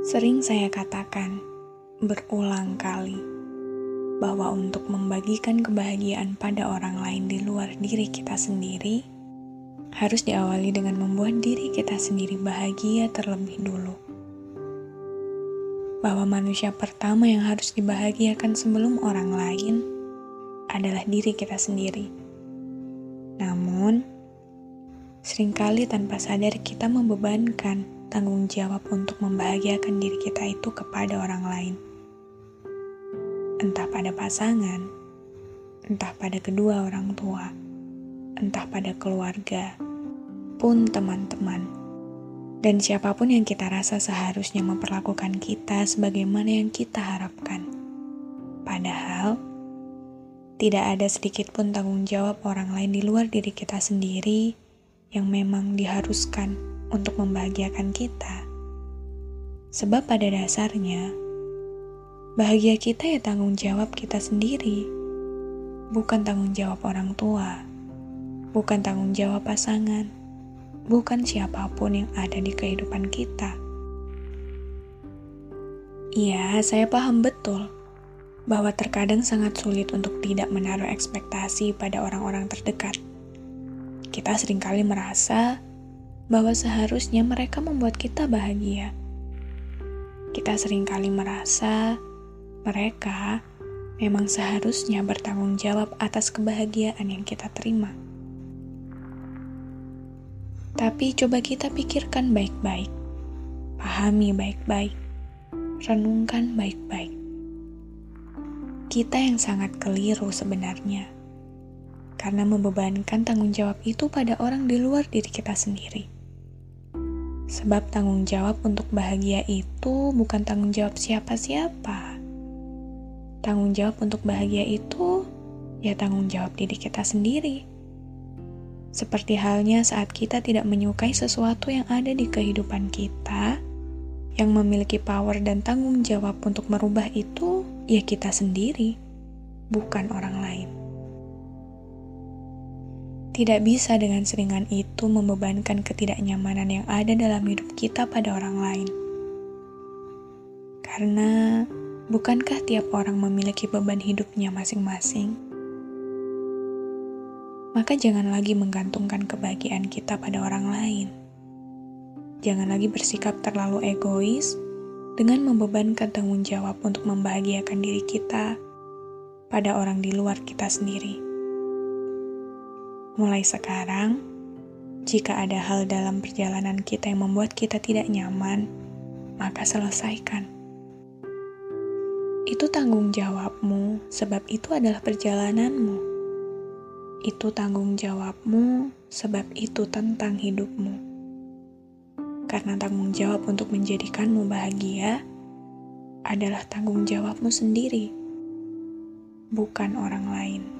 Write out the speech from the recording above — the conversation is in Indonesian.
Sering saya katakan, berulang kali, bahwa untuk membagikan kebahagiaan pada orang lain di luar diri kita sendiri, harus diawali dengan membuat diri kita sendiri bahagia terlebih dulu. Bahwa manusia pertama yang harus dibahagiakan sebelum orang lain adalah diri kita sendiri. Namun, sering kali tanpa sadar kita membebankan tanggung jawab untuk membahagiakan diri kita itu kepada orang lain. Entah pada pasangan, entah pada kedua orang tua, entah pada keluarga, pun teman-teman, dan siapa pun yang kita rasa seharusnya memperlakukan kita sebagaimana yang kita harapkan. Padahal, tidak ada sedikit pun tanggung jawab orang lain di luar diri kita sendiri yang memang diharuskan untuk membahagiakan kita. Sebab pada dasarnya, bahagia kita ya tanggung jawab kita sendiri, bukan tanggung jawab orang tua, bukan tanggung jawab pasangan, bukan siapa pun yang ada di kehidupan kita. Iya, saya paham betul bahwa terkadang sangat sulit untuk tidak menaruh ekspektasi pada orang-orang terdekat. Kita sering kali merasa bahwa seharusnya mereka membuat kita bahagia. Kita sering kali merasa mereka memang seharusnya bertanggung jawab atas kebahagiaan yang kita terima. Tapi coba kita pikirkan baik-baik, pahami baik-baik, renungkan baik-baik. Kita yang sangat keliru sebenarnya, karena membebankan tanggung jawab itu pada orang di luar diri kita sendiri. Sebab tanggung jawab untuk bahagia itu bukan tanggung jawab siapa-siapa. Tanggung jawab untuk bahagia itu ya tanggung jawab diri kita sendiri. Seperti halnya saat kita tidak menyukai sesuatu yang ada di kehidupan kita, yang memiliki power dan tanggung jawab untuk merubah itu ya kita sendiri, bukan orang lain. Tidak bisa dengan seringan itu membebankan ketidaknyamanan yang ada dalam hidup kita pada orang lain. Karena bukankah tiap orang memiliki beban hidupnya masing-masing? Maka jangan lagi menggantungkan kebahagiaan kita pada orang lain. Jangan lagi bersikap terlalu egois dengan membebankan tanggung jawab untuk membahagiakan diri kita pada orang di luar kita sendiri. Mulai sekarang, jika ada hal dalam perjalanan kita yang membuat kita tidak nyaman, maka selesaikan. Itu tanggung jawabmu, sebab itu adalah perjalananmu. Itu tanggung jawabmu, sebab itu tentang hidupmu. Karena tanggung jawab untuk menjadikanmu bahagia adalah tanggung jawabmu sendiri, bukan orang lain.